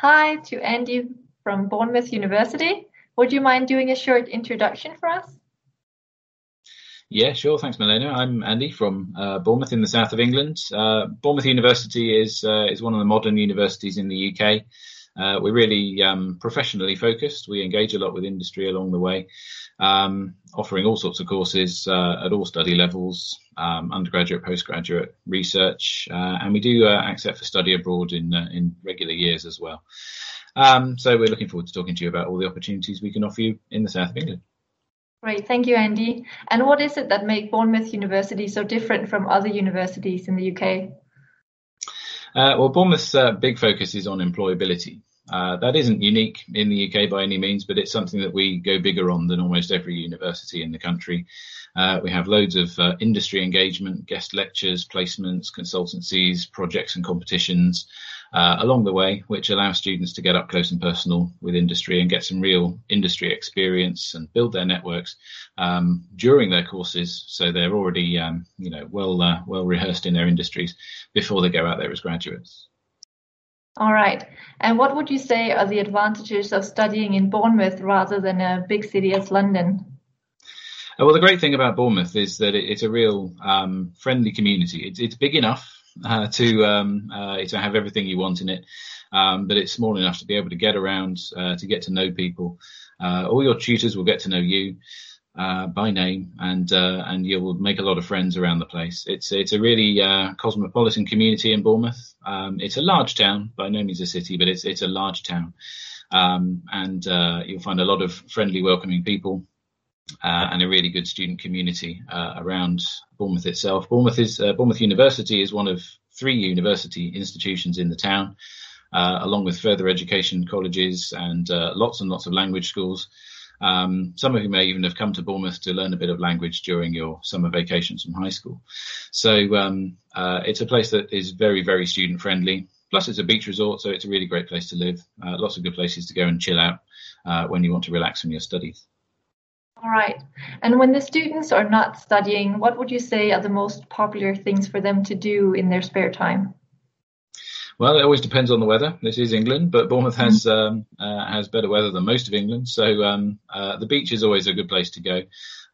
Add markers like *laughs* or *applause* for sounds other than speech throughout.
Hi to Andy from Bournemouth University. Would you mind doing a short introduction for us? Yeah, sure. Thanks, Milena. I'm Andy from uh, Bournemouth in the south of England. Uh, Bournemouth University is uh, is one of the modern universities in the UK. Uh, we're really um, professionally focused. We engage a lot with industry along the way, um, offering all sorts of courses uh, at all study levels, um, undergraduate, postgraduate, research, uh, and we do accept for study abroad in in regular years as well. Um, so we're looking forward to talking to you about all the opportunities we can offer you in the south of England. Great, thank you, Andy. And what is it that makes Bournemouth University so different from other universities in the UK? Uh, well, Bournemouth's uh, big focus is on employability. Uh, that isn't unique in the UK by any means, but it's something that we go bigger on than almost every university in the country. Uh, we have loads of uh, industry engagement, guest lectures, placements, consultancies, projects and competitions uh, along the way, which allow students to get up close and personal with industry and get some real industry experience and build their networks um, during their courses, so they're already um, you know well uh, well rehearsed in their industries before they go out there as graduates. All right. And what would you say are the advantages of studying in Bournemouth rather than a big city as London? Uh, well, the great thing about Bournemouth is that it's a real um, friendly community. It's, it's big enough uh, to um, uh, to have everything you want in it. Um, but it's small enough to be able to get around, uh, to get to know people. Uh, all your tutors will get to know you uh, by name, and uh, and you'll make a lot of friends around the place. It's it's a really cosmopolitan community in Bournemouth. Um, it's a large town, by no means a city, but it's it's a large town, um, and you'll find a lot of friendly, welcoming people. and a really good student community around Bournemouth itself. Bournemouth is uh, Bournemouth University is one of three university institutions in the town, uh, along with further education colleges and uh, lots and lots of language schools. Um, some of you may even have come to Bournemouth to learn a bit of language during your summer vacations from high school. So um, uh, it's a place that is very, very student friendly. Plus, it's a beach resort, so it's a really great place to live. Uh, lots of good places to go and chill out uh, when you want to relax from your studies. All right. And when the students are not studying, what would you say are the most popular things for them to do in their spare time? Well, it always depends on the weather. This is England, but Bournemouth has mm-hmm. um, uh, has better weather than most of England, so um, uh, the beach is always a good place to go.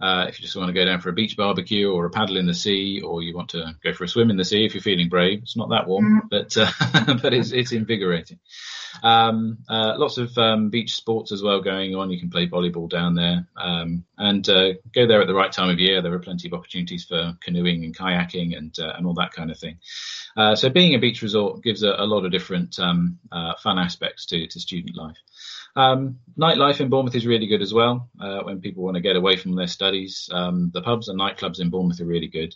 Uh, if you just want to go down for a beach barbecue or a paddle in the sea, or you want to go for a swim in the sea if you're feeling brave, it's not that warm, mm. but uh, *laughs* but it's it's invigorating. Um, uh, lots of um, beach sports as well going on. You can play volleyball down there um, and uh, go there at the right time of year. There are plenty of opportunities for canoeing and kayaking and uh, and all that kind of thing. Uh, so being a beach resort gives a, a lot of different um, uh, fun aspects to to student life. Um, nightlife in Bournemouth is really good as well. Uh, when people want to get away from their studies, um, the pubs and nightclubs in Bournemouth are really good.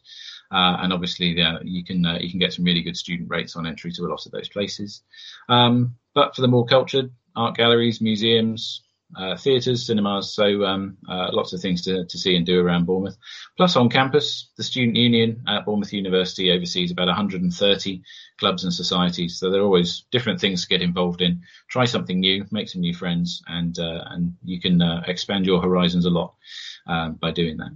Uh, and obviously, uh, you can uh, you can get some really good student rates on entry to a lot of those places. Um, but for the more cultured, art galleries, museums, uh, theatres, cinemas, so um, uh, lots of things to, to see and do around Bournemouth. Plus, on campus, the Student Union at Bournemouth University oversees about 130 clubs and societies. So there are always different things to get involved in. Try something new, make some new friends, and uh, and you can uh, expand your horizons a lot um, by doing that.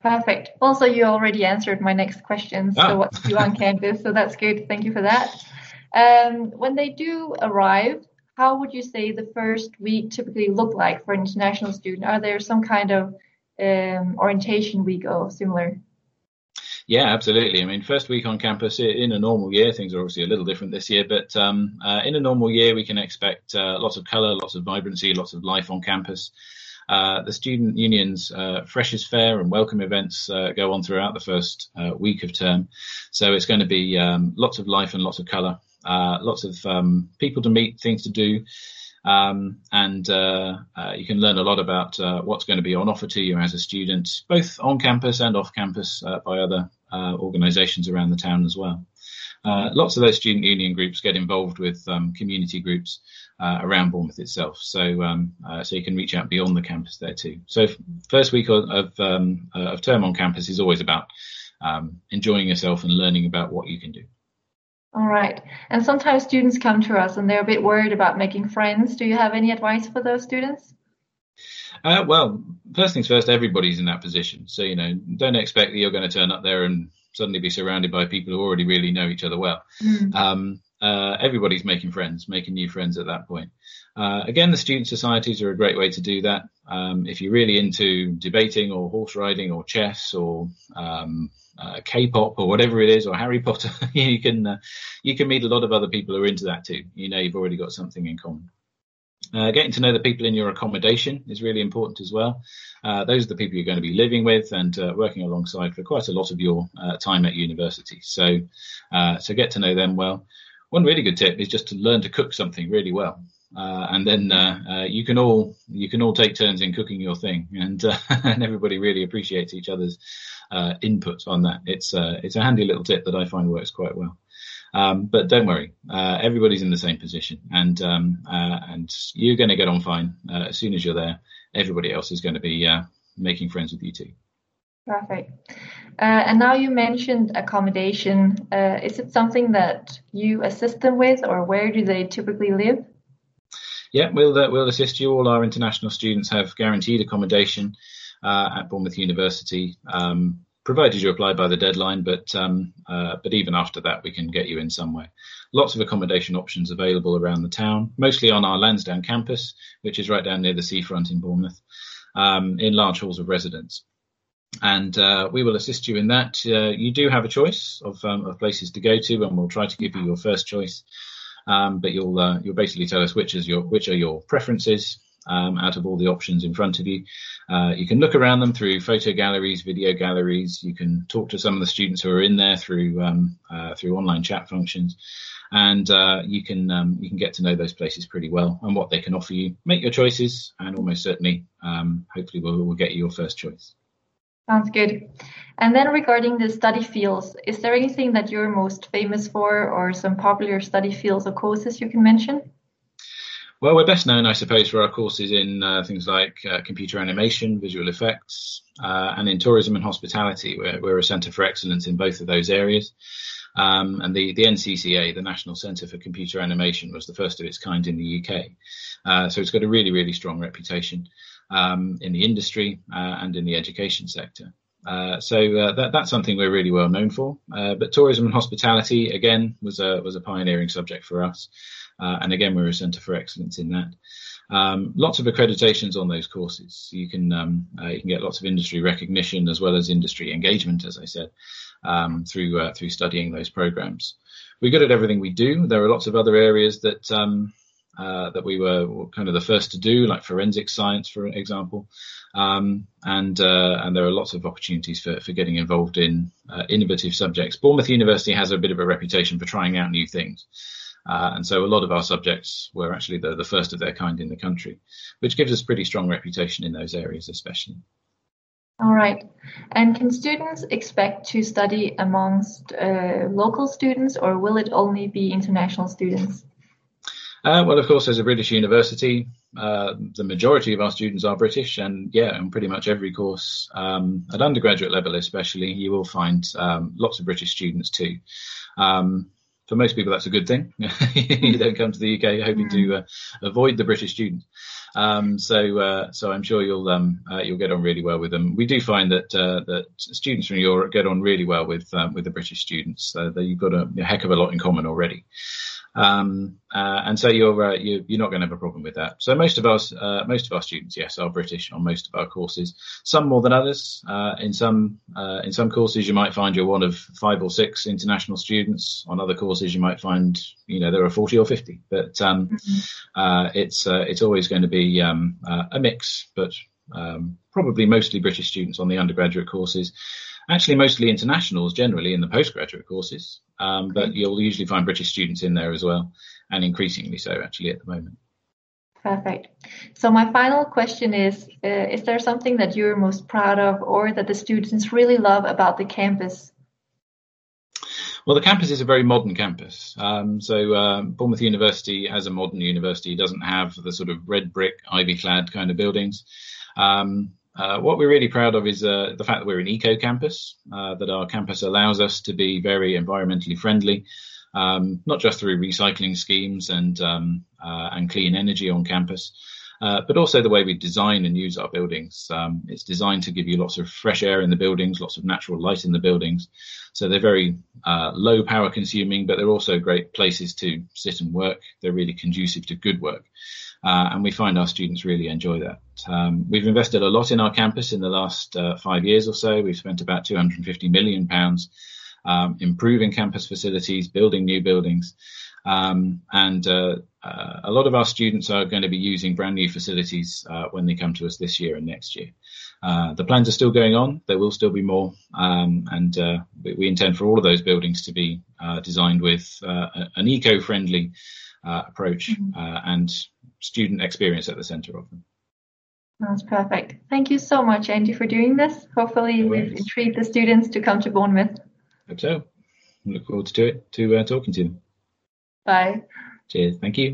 Perfect. Also, you already answered my next question. So, ah. what to do on campus? So that's good. Thank you for that. Um, when they do arrive, how would you say the first week typically look like for an international student? Are there some kind of um, orientation week or similar? Yeah, absolutely. I mean, first week on campus in a normal year, things are obviously a little different this year, but um, uh, in a normal year, we can expect uh, lots of colour, lots of vibrancy, lots of life on campus. Uh, the student unions uh, freshers fair and welcome events uh, go on throughout the first uh, week of term so it's going to be um, lots of life and lots of color uh, lots of um, people to meet things to do um, and uh, you can learn a lot about what's going to be on offer to you as a student both on campus and off campus by other organizations around the town as well lots of those student union groups get involved with um, community groups uh, around Bournemouth itself. So um, uh, so you can reach out beyond the campus there too. So first week of of, um, uh, of term on campus is always about um, enjoying yourself and learning about what you can do. All right. And sometimes students come to us and they're a bit worried about making friends. Do you have any advice for those students? Uh, well, first things first, everybody's in that position. So, you know, don't expect that you're going to turn up there and suddenly be surrounded by people who already really know each other well. Mm. Um, uh, everybody's making friends, making new friends at that point. Uh, again, the student societies are a great way to do that. Um, if you're really into debating or horse riding or chess or um, uh, K-pop or whatever it is, or Harry Potter, *laughs* you can uh, you can meet a lot of other people who are into that too. You know, you've already got something in common. Uh, getting to know the people in your accommodation is really important as well. Uh, those are the people you're going to be living with and uh, working alongside for quite a lot of your uh, time at university. So, so get to know them well. One really good tip is just to learn to cook something really well. Uh, and then you can all you can all take turns in cooking your thing, *laughs* and and everybody really appreciates each other's input on that. It's it's a handy little tip that I find works quite well. Um, but don't worry, uh, everybody's in the same position, and um, uh, and you're going to get on fine uh, as soon as you're there. Everybody else is going to be uh, making friends with you too. Perfect. Uh, and now you mentioned accommodation. Uh, is it something that you assist them with, or where do they typically live? Yeah, we'll we'll assist you. All our international students have guaranteed accommodation at Bournemouth University. Um, provided you apply by the deadline. But um, uh, but even after that, we can get you in some way. Lots of accommodation options available around the town, mostly on our Lansdowne campus, which is right down near the seafront in Bournemouth, um, in large halls of residence. And uh, we will assist you in that. Uh, you do have a choice of, um, of places to go to, and we'll try to give you your first choice. Um, but you'll uh, you'll basically tell us which is your which are your preferences, um, out of all the options in front of you. Uh, you can look around them through photo galleries, video galleries. You can talk to some of the students who are in there through um, uh, through online chat functions, and uh, you can um, you can get to know those places pretty well and what they can offer you. Make your choices, and almost certainly, um, hopefully, we'll, we'll get you your first choice. Sounds good. And then regarding the study fields, is there anything that you're most famous for, or some popular study fields or courses you can mention? Well, we're best known, I suppose, for our courses in uh, things like uh, computer animation, visual effects, uh, and in tourism and hospitality. We're, we're a centre for excellence in both of those areas. Um, and the, the NCCA, the National Centre for Computer Animation, was the first of its kind in the UK. Uh, so it's got a really, really strong reputation um, in the industry uh, and in the education sector. Uh, so uh, that, that's something we're really well known for. Uh, but tourism and hospitality, again, was a was a pioneering subject for us. Uh, and again, we're a centre for excellence in that. Um, lots of accreditations on those courses. You can um, uh, you can get lots of industry recognition as well as industry engagement, as I said, um, through through studying those programs. We're good at everything we do. There are lots of other areas that um, uh, that we were kind of the first to do, like forensic science, for example. Um, and uh, and there are lots of opportunities for, for getting involved in uh, innovative subjects. Bournemouth University has a bit of a reputation for trying out new things. Uh, and so a lot of our subjects were actually the, the first of their kind in the country, which gives us pretty strong reputation in those areas, especially. All right. And can students expect to study amongst uh, local students or will it only be international students? Uh, well, of course, as a British university, uh, the majority of our students are British, and yeah, in pretty much every course um, at undergraduate level, especially, you will find um, lots of British students too. Um, for most people, that's a good thing. *laughs* you don't come to the UK hoping to mm. uh, avoid the British students. Um, so, uh, so I'm sure you'll um, uh, you'll get on really well with them. We do find that uh, that students from Europe get on really well with um, with the British students. So you've got a, a, heck of a lot in common already. Um, uh, and so you're, uh, you, are not going to have a problem with that. So most of us, uh, most of our students, yes, are British on most of our courses. Some more than others. Uh, in some uh, in some courses, you might find you're one of five or six international students. On other courses, you might find you know there are forty or fifty. But um, mm-hmm. Uh, it's it's always going to be um, a mix, but um, probably mostly British students on the undergraduate courses actually mostly internationals generally in the postgraduate courses, um, but you'll usually find British students in there as well, and increasingly so actually at the moment. Perfect. So my final question is: uh, Is there something that you're most proud of, or that the students really love about the campus? Well, the campus is a very modern campus. Um, so uh, Bournemouth University, as a modern university, doesn't have the sort of red brick, ivy-clad kind of buildings. Um, uh, what we're really proud of is uh, the fact that we're an eco campus, uh, that our campus allows us to be very environmentally friendly, um, not just through recycling schemes and um, uh, and clean energy on campus, uh, but also the way we design and use our buildings. Um, it's designed to give you lots of fresh air in the buildings, lots of natural light in the buildings. So they're very uh, low power consuming, but they're also great places to sit and work. They're really conducive to good work. Uh, and we find our students really enjoy that. Um, we've invested a lot in our campus in the last uh, five years or so. We've spent about 250 million pounds um, improving campus facilities, building new buildings. Um, and uh, uh, a lot of our students are going to be using brand new facilities uh, when they come to us this year and next year. Uh, the plans are still going on. There will still be more, um, and uh, we, we, intend for all of those buildings to be uh, designed with an eco-friendly approach mm-hmm. and student experience at the centre of them. That's perfect. Thank you so much, Andy, for doing this. Hopefully, we've intrigued the students to come to Bournemouth. Hope so. Look forward to it to talking to them. Bye. Cheers. Thank you.